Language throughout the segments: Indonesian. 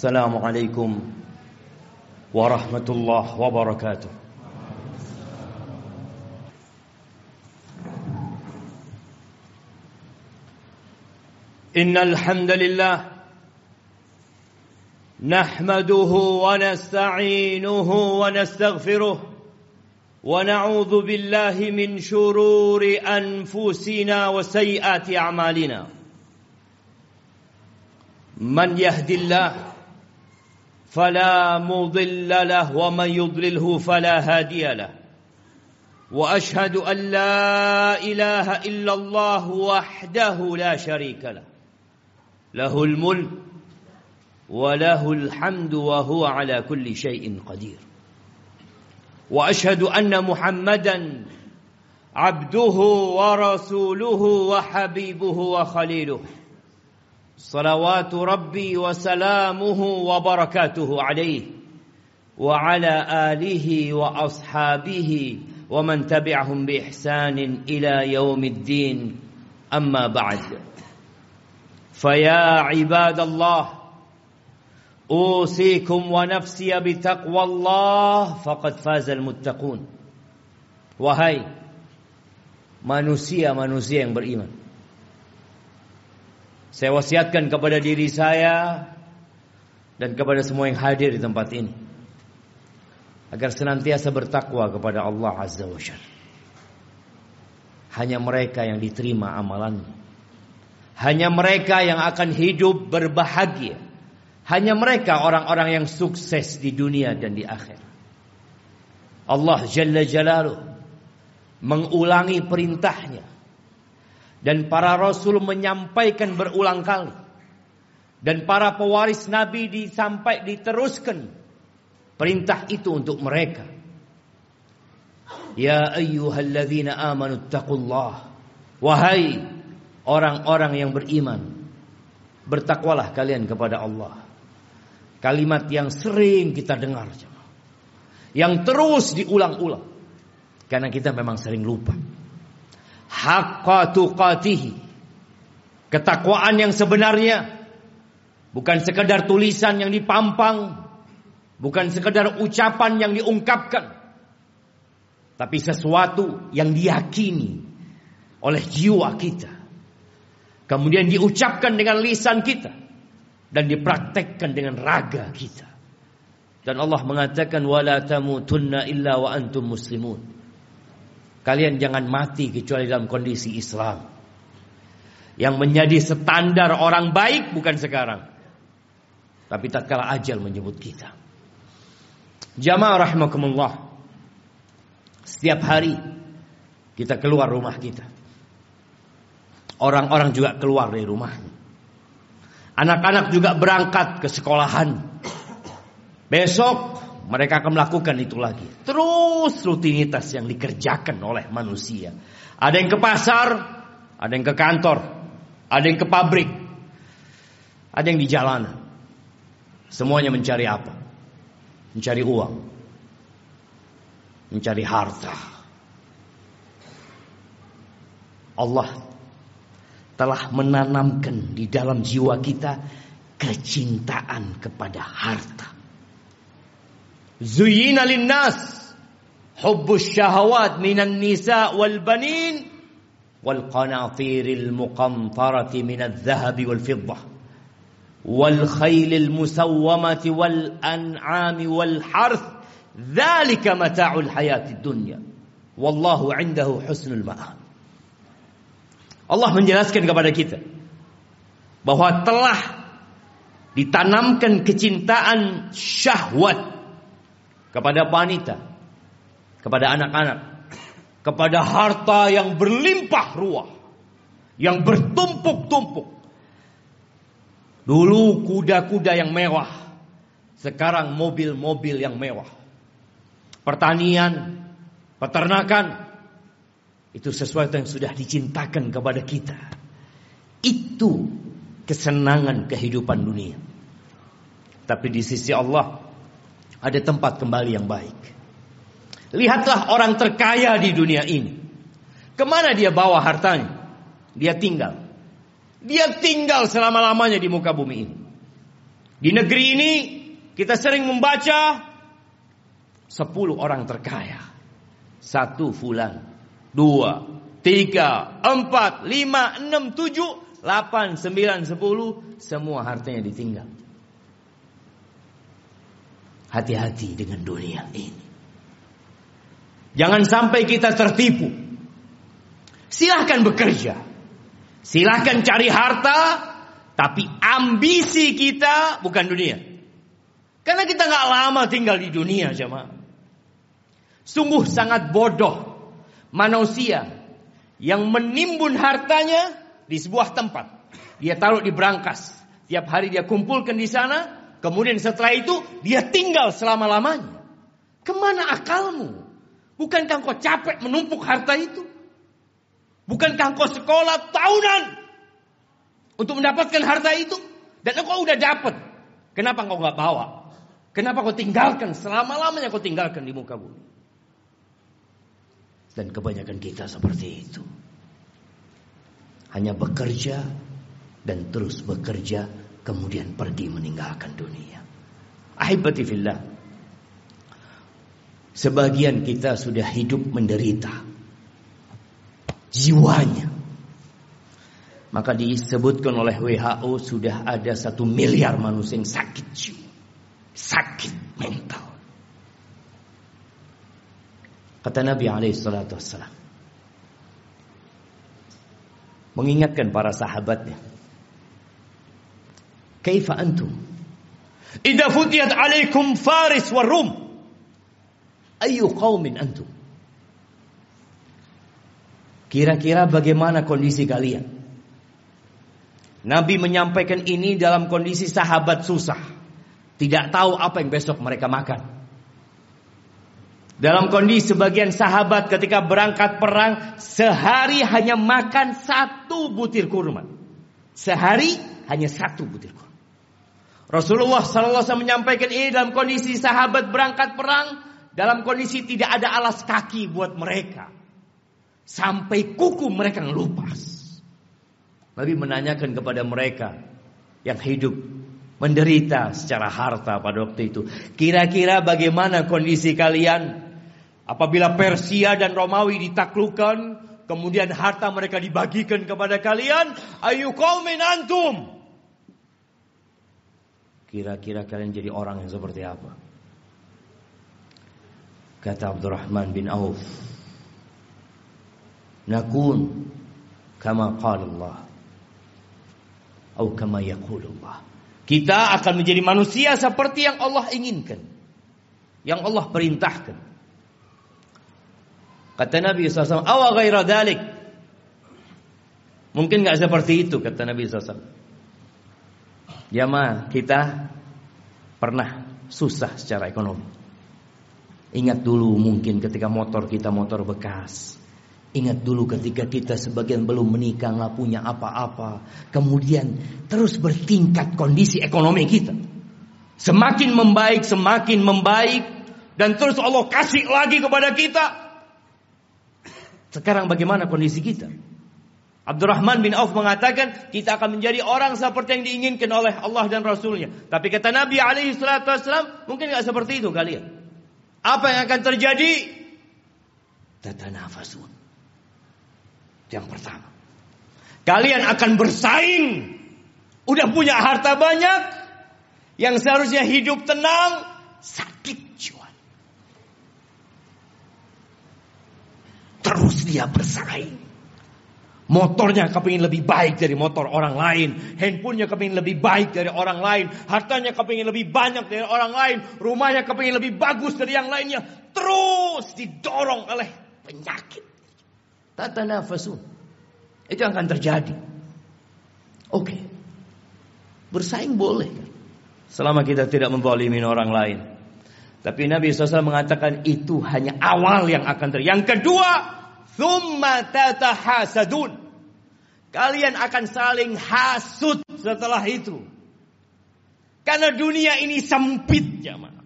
السلام عليكم ورحمة الله وبركاته. إن الحمد لله نحمده ونستعينه ونستغفره ونعوذ بالله من شرور أنفسنا وسيئات أعمالنا. من يهد الله فلا مضل له ومن يضلله فلا هادي له. وأشهد أن لا إله إلا الله وحده لا شريك له. له الملك وله الحمد وهو على كل شيء قدير. وأشهد أن محمدا عبده ورسوله وحبيبه وخليله. صلوات ربي وسلامه وبركاته عليه وعلى آله وأصحابه ومن تبعهم بإحسان إلى يوم الدين. أما بعد فيا عباد الله أوصيكم ونفسي بتقوى الله فقد فاز المتقون. وهي manusia-manusia yang beriman. Saya wasiatkan kepada diri saya dan kepada semua yang hadir di tempat ini agar senantiasa bertakwa kepada Allah Azza wa Jalla. Hanya mereka yang diterima amalannya. Hanya mereka yang akan hidup berbahagia. Hanya mereka orang-orang yang sukses di dunia dan di akhir. Allah Jalla Jalaluh mengulangi perintahnya dan para rasul menyampaikan berulang kali. Dan para pewaris Nabi disampai diteruskan perintah itu untuk mereka. Ya ayyuhalladzina amanu taqullah. Wahai orang-orang yang beriman, bertakwalah kalian kepada Allah. Kalimat yang sering kita dengar. Yang terus diulang-ulang. Karena kita memang sering lupa haqqa. Ketakwaan yang sebenarnya bukan sekedar tulisan yang dipampang, bukan sekedar ucapan yang diungkapkan, tapi sesuatu yang diyakini oleh jiwa kita. Kemudian diucapkan dengan lisan kita dan dipraktekkan dengan raga kita. Dan Allah mengatakan wala tamutunna illa wa antum muslimun. Kalian jangan mati kecuali dalam kondisi Islam. Yang menjadi standar orang baik bukan sekarang. Tapi tatkala ajal menyebut kita. Jamaah rahimakumullah. Setiap hari kita keluar rumah kita. Orang-orang juga keluar dari rumahnya. Anak-anak juga berangkat ke sekolahan. Besok mereka akan melakukan itu lagi. Terus rutinitas yang dikerjakan oleh manusia. Ada yang ke pasar, ada yang ke kantor, ada yang ke pabrik, ada yang di jalanan. Semuanya mencari apa? Mencari uang. Mencari harta. Allah telah menanamkan di dalam jiwa kita kecintaan kepada harta. زين للناس حب الشهوات من النساء والبنين والقناطير المقنطرة من الذهب والفضة والخيل المسومة والأنعام والحرث. ذلك متاع الحياة الدنيا. والله عنده حسن المآب. Allah menjelaskan kepada kita bahwa telah ditanamkan kecintaan syahwat kepada wanita, kepada anak-anak, kepada harta yang berlimpah ruah, yang bertumpuk-tumpuk. Dulu kuda-kuda yang mewah, sekarang mobil-mobil yang mewah. Pertanian, peternakan, itu sesuatu yang sudah dicintakan kepada kita. Itu kesenangan kehidupan dunia. Tapi di sisi Allah ada tempat kembali yang baik. Lihatlah orang terkaya di dunia ini. Ke mana dia bawa hartanya? Dia tinggal. Dia tinggal selama-lamanya di muka bumi ini. Di negeri ini kita sering membaca 10 orang terkaya. Satu fulan, dua, tiga, empat, lima, enam, tujuh, delapan, sembilan, sepuluh, semua hartanya ditinggal. Hati-hati dengan dunia ini. Jangan sampai kita tertipu. Silahkan bekerja. Silahkan cari harta. Tapi ambisi kita bukan dunia. Karena kita nggak lama tinggal di dunia, jemaah. Sungguh sangat bodoh manusia yang menimbun hartanya di sebuah tempat. Dia taruh di berangkas. Tiap hari dia kumpulkan di sana. Kemudian setelah itu dia tinggal selama-lamanya. Ke mana akalmu? Bukankah kau capek menumpuk harta itu? Bukankah kau sekolah tahunan untuk mendapatkan harta itu? Dan kau udah dapat. Kenapa kau nggak bawa? Kenapa kau tinggalkan selama-lamanya kau tinggalkan di muka bumi? Dan kebanyakan kita seperti itu. Hanya bekerja dan terus bekerja kemudian pergi meninggalkan dunia. Ahibati fillah. Sebagian kita sudah hidup menderita. Jiwanya. Maka disebutkan oleh WHO sudah ada satu miliar manusia yang sakit jiwa. Sakit mental. Kata Nabi alaihissalatu wassalam. Mengingatkan para sahabatnya. Kaifa antum? Idza futiyat alaikum Faris wa Rum. Ayu qaumin antum? Kira-kira bagaimana kondisi kalian? Nabi menyampaikan ini dalam kondisi sahabat susah. Tidak tahu apa yang besok mereka makan. Dalam kondisi sebagian sahabat ketika berangkat perang sehari hanya makan satu butir kurma. Sehari hanya satu butir kurma. Rasulullah SAW menyampaikan ini dalam kondisi sahabat berangkat perang dalam kondisi tidak ada alas kaki buat mereka. Sampai kuku mereka ngelupas. Nabi menanyakan kepada mereka yang hidup menderita secara harta pada waktu itu. Kira-kira bagaimana kondisi kalian apabila Persia dan Romawi ditaklukkan, kemudian harta mereka dibagikan kepada kalian? Ayu qaumin antum? Kira-kira kalian jadi orang yang seperti apa? Kata Abdurrahman bin Auf. Nakun kama qala Allah. Atau kama yaqul Allah. Kita akan menjadi manusia seperti yang Allah inginkan. Yang Allah perintahkan. Kata Nabi SAW, Awa ghaira dalik. Mungkin nggak seperti itu, kata Nabi SAW. Ya ma, kita pernah susah secara ekonomi. Ingat dulu mungkin ketika motor kita motor bekas. Ingat dulu ketika kita sebagian belum menikah nggak punya apa-apa. Kemudian terus bertingkat kondisi ekonomi kita. Semakin membaik, semakin membaik. Dan terus Allah kasih lagi kepada kita. Sekarang bagaimana kondisi kita? Abdurrahman bin Auf mengatakan kita akan menjadi orang seperti yang diinginkan oleh Allah dan Rasulnya. Tapi kata Nabi alaihi salatu wasallam mungkin nggak seperti itu kalian. Apa yang akan terjadi? Tatanafasun. Yang pertama. Kalian akan bersaing. Udah punya harta banyak. Yang seharusnya hidup tenang. Sakit jiwa. Terus dia bersaing. Motornya kepingin lebih baik dari motor orang lain. Handphonenya kepingin lebih baik dari orang lain. Hartanya kepingin lebih banyak dari orang lain. Rumahnya kepingin lebih bagus dari yang lainnya. Terus didorong oleh penyakit. Tata nafasun. Itu akan terjadi. Oke. Okay. Bersaing boleh. Selama kita tidak membolimi orang lain. Tapi Nabi SAW mengatakan itu hanya awal yang akan terjadi. Yang kedua, Thumma tatahasadun. Kalian akan saling hasut setelah itu. Karena dunia ini sempit jamaah.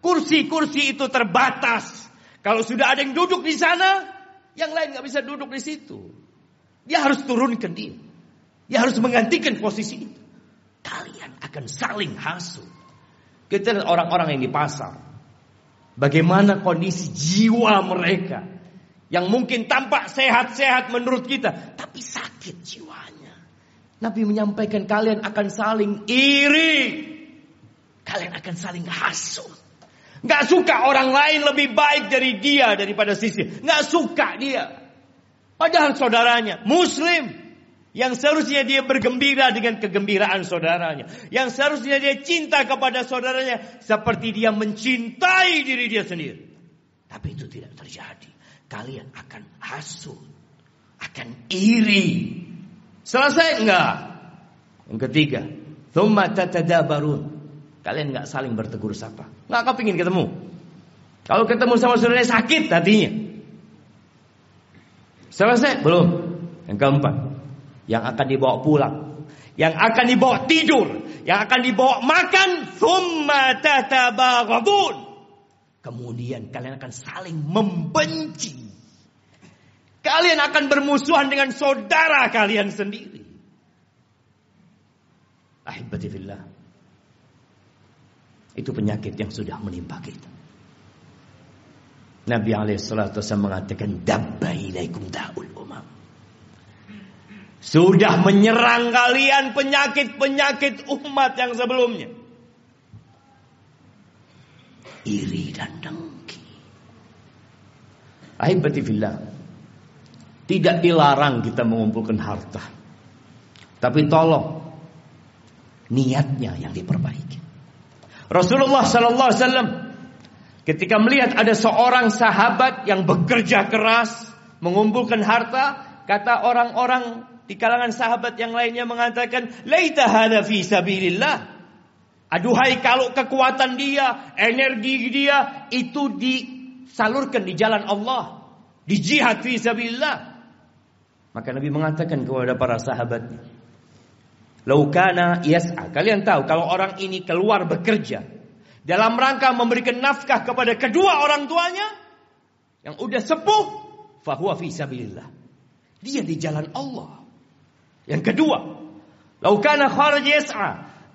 Kursi-kursi itu terbatas. Kalau sudah ada yang duduk di sana, yang lain nggak bisa duduk di situ. Dia harus turunkan dia. Dia harus menggantikan posisi itu. Kalian akan saling hasut. Kita lihat orang-orang yang di pasar. Bagaimana kondisi jiwa mereka. Yang mungkin tampak sehat-sehat menurut kita. Tapi sakit jiwanya. Nabi menyampaikan kalian akan saling iri. Kalian akan saling hasut. Gak suka orang lain lebih baik dari dia daripada sisi. Gak suka dia. Padahal saudaranya muslim. Yang seharusnya dia bergembira dengan kegembiraan saudaranya. Yang seharusnya dia cinta kepada saudaranya. Seperti dia mencintai diri dia sendiri. Tapi itu tidak terjadi. Kalian akan hasut. Akan iri. Selesai enggak? Yang ketiga. Thumma tatadabarun. Kalian nggak saling bertegur sapa. Nggak kepingin ketemu. Kalau ketemu sama saudaranya sakit hatinya. Selesai? Belum. Yang keempat. Yang akan dibawa pulang. Yang akan dibawa tidur. Yang akan dibawa makan. Thumma tatabaghadun. Kemudian kalian akan saling membenci. Kalian akan bermusuhan dengan saudara kalian sendiri. Ahibati fillah. Itu penyakit yang sudah menimpa kita. Nabi alaihissalatu mengatakan dabba ilaikum da'ul umam. Sudah menyerang kalian penyakit-penyakit umat yang sebelumnya. Iri dan dengki. Ahibati fillah. Tidak dilarang kita mengumpulkan harta. Tapi tolong niatnya yang diperbaiki. Rasulullah Sallallahu Alaihi Wasallam ketika melihat ada seorang sahabat yang bekerja keras mengumpulkan harta, kata orang-orang di kalangan sahabat yang lainnya mengatakan, "Laita hada fi sabilillah." Aduhai kalau kekuatan dia, energi dia itu disalurkan di jalan Allah, di jihad fi sabilillah. Maka Nabi mengatakan kepada para sahabatnya, Laukana yas'a. Kalian tahu kalau orang ini keluar bekerja dalam rangka memberikan nafkah kepada kedua orang tuanya yang udah sepuh, fahuwa fi sabilillah. Dia di jalan Allah. Yang kedua, laukana kharaj yas'a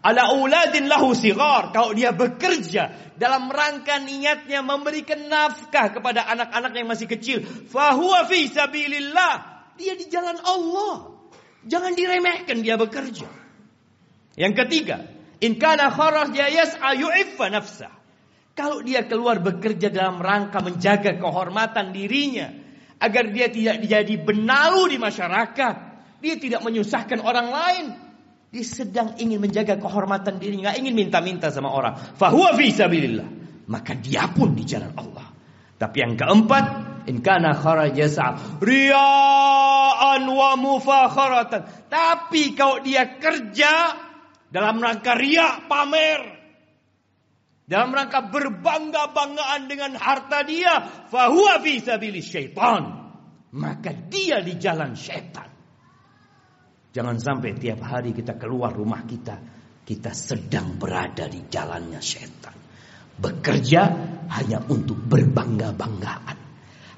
ala auladin lahu sigar. Kalau dia bekerja dalam rangka niatnya memberikan nafkah kepada anak-anak yang masih kecil, fahuwa fi sabilillah. Dia di jalan Allah. Jangan diremehkan dia bekerja. Yang ketiga, in kana kharaja yas'a yu'iffa nafsah. Kalau dia keluar bekerja dalam rangka menjaga kehormatan dirinya agar dia tidak jadi benalu di masyarakat, dia tidak menyusahkan orang lain, dia sedang ingin menjaga kehormatan dirinya, nggak ingin minta-minta sama orang. Fahuwa fi sabilillah. Maka dia pun di jalan Allah. Tapi yang keempat, in kana kharaja ria'an wa mufakharatan. Tapi kalau dia kerja dalam rangka riak pamer. Dalam rangka berbangga-banggaan dengan harta dia. Fahuwa fi sabili syaitan. Maka dia di jalan syaitan. Jangan sampai tiap hari kita keluar rumah kita. Kita sedang berada di jalannya syaitan. Bekerja hanya untuk berbangga-banggaan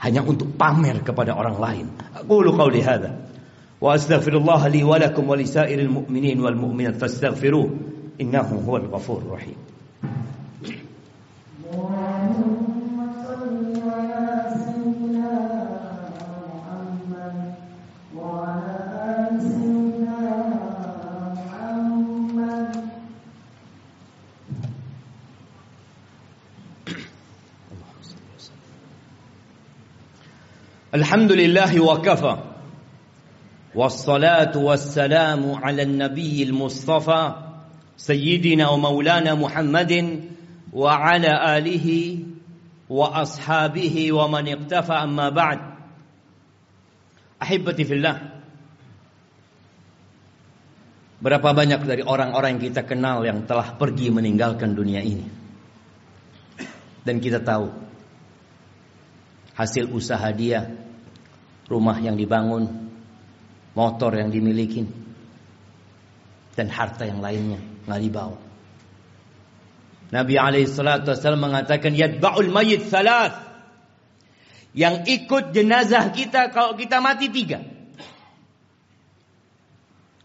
hanya untuk pamer kepada orang lain. Aqulu qauli hadza wa astaghfirullah li wa lakum wa mu'minin wal mu'minat fastaghfiruh innahu huwal ghafur rahim. الحمد لله وكفى والصلاة والسلام على النبي المصطفى سيدنا ومولانا محمد وعلى آله وأصحابه ومن اقتفى أما بعد أحبتي في الله Berapa banyak dari orang-orang yang kita kenal yang telah pergi meninggalkan dunia ini. Dan kita tahu hasil usaha dia, rumah yang dibangun, motor yang dimiliki, dan harta yang lainnya nggak dibawa. Nabi alaihissalatu wassalam mengatakan yadba'ul mayit thalath. Yang ikut jenazah kita kalau kita mati tiga.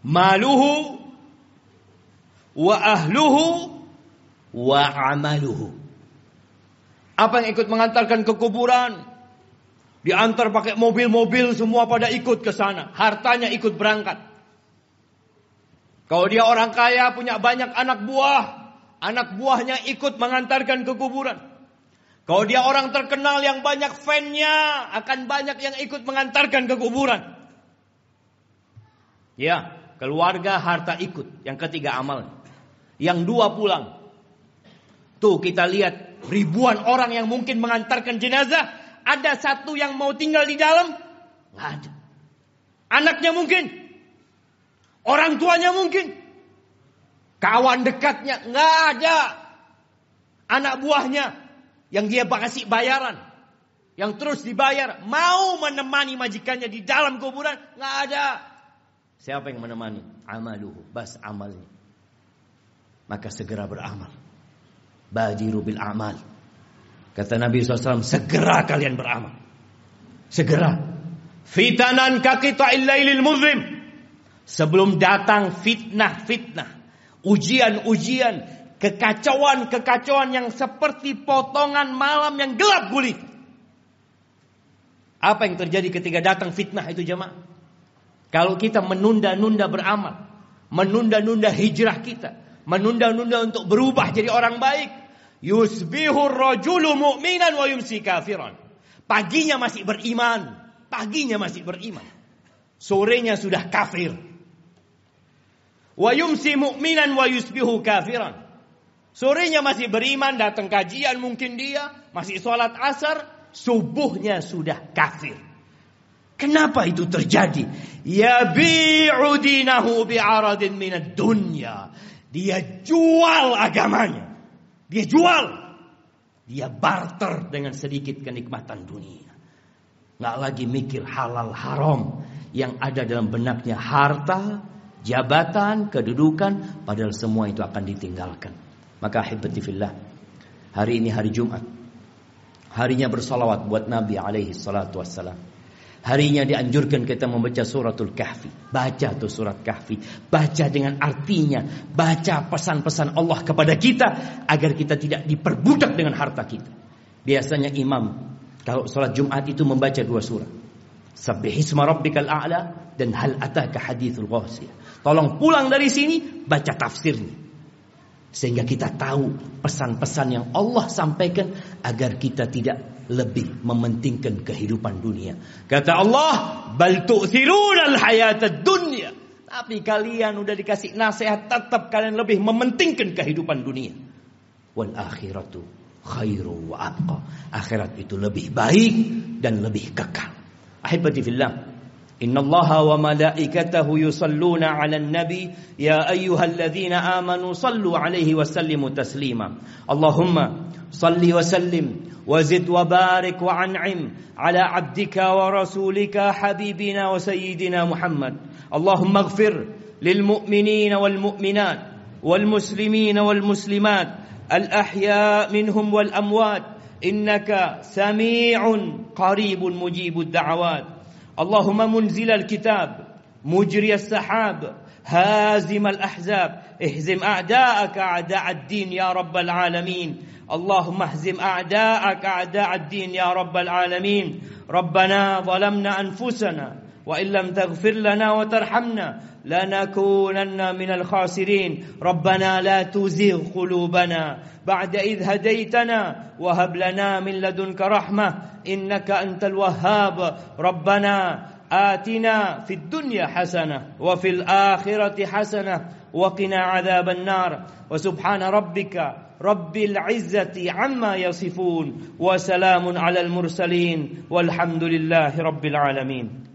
Maluhu wa ahluhu wa amaluhu. Apa yang ikut mengantarkan ke kuburan? Diantar pakai mobil-mobil semua pada ikut ke sana. Hartanya ikut berangkat. Kalau dia orang kaya punya banyak anak buah, anak buahnya ikut mengantarkan ke kuburan. Kalau dia orang terkenal yang banyak fannya, akan banyak yang ikut mengantarkan ke kuburan. Ya, keluarga harta ikut. Yang ketiga amal. Yang dua pulang. Tuh kita lihat ribuan orang yang mungkin mengantarkan jenazah, ada satu yang mau tinggal di dalam? Nggak ada. Anaknya mungkin. Orang tuanya mungkin. Kawan dekatnya nggak ada. Anak buahnya yang dia kasih bayaran. Yang terus dibayar. Mau menemani majikannya di dalam kuburan. nggak ada. Siapa yang menemani? Amaluhu. Bas amalnya. Maka segera beramal. Badiru bil amal. Kata Nabi SAW, segera kalian beramal. Segera. Fitanan kakita illailil muzlim. Sebelum datang fitnah-fitnah. Ujian-ujian. Kekacauan-kekacauan yang seperti potongan malam yang gelap gulita. Apa yang terjadi ketika datang fitnah itu jemaah? Kalau kita menunda-nunda beramal. Menunda-nunda hijrah kita menunda-nunda untuk berubah jadi orang baik. Yusbihur rajulu mu'minan wa yumsi kafiran. Paginya masih beriman, paginya masih beriman. Sorenya sudah kafir. Wa yumsi mu'minan wa yusbihu kafiran. Sorenya masih beriman, datang kajian mungkin dia, masih sholat asar, subuhnya sudah kafir. Kenapa itu terjadi? Ya bi'udinahu bi'aradin minad dunya. Dia jual agamanya. Dia jual. Dia barter dengan sedikit kenikmatan dunia. Nggak lagi mikir halal haram. Yang ada dalam benaknya harta, jabatan, kedudukan. Padahal semua itu akan ditinggalkan. Maka fillah. Hari ini hari Jumat. Harinya bersalawat buat Nabi alaihi salatu wassalam. Harinya dianjurkan kita membaca suratul kahfi. Baca tuh surat kahfi. Baca dengan artinya. Baca pesan-pesan Allah kepada kita. Agar kita tidak diperbudak dengan harta kita. Biasanya imam. Kalau sholat Jumat itu membaca dua surat. Sabbihisma rabbikal a'la. Dan hal ataka hadithul ghasiyah. Tolong pulang dari sini. Baca tafsirnya. Sehingga kita tahu pesan-pesan yang Allah sampaikan. Agar kita tidak lebih mementingkan kehidupan dunia. Kata Allah, bal tu'thiruna al-hayatad dunya. Tapi kalian udah dikasih nasihat tetap kalian lebih mementingkan kehidupan dunia. Wal akhiratu khairu wa abqa. Akhirat itu lebih baik dan lebih kekal. Ahibati fillah. إن الله وملائكته يصلون على النبي. يا أيها الذين آمنوا صلوا عليه وسلموا تسليما. اللهم صل وسلم وزد وبارك وانعم على عبدك ورسولك حبيبنا وسيدنا محمد. اللهم اغفر للمؤمنين والمؤمنات والمسلمين والمسلمات. الأحياء منهم والأموات. إنك سميع قريب مجيب الدعوات. اللهم منزل الكتاب مجري السحاب هازم الأحزاب اهزم أعداءك أعداء الدين يا رب العالمين. اللهم اهزم أعداءك أعداء الدين يا رب العالمين. ربنا ظلمنا أنفسنا وإن لم تغفر لنا وترحمنا لنكونن من الخاسرين. ربنا لا تزغ قلوبنا بعد إذ هديتنا وهب لنا من لدنك رحمة إنك أنت الوهاب. ربنا آتنا في الدنيا حسنة وفي الآخرة حسنة وقنا عذاب النار. وسبحان ربك رب العزة عما يصفون وسلام على المرسلين والحمد لله رب العالمين.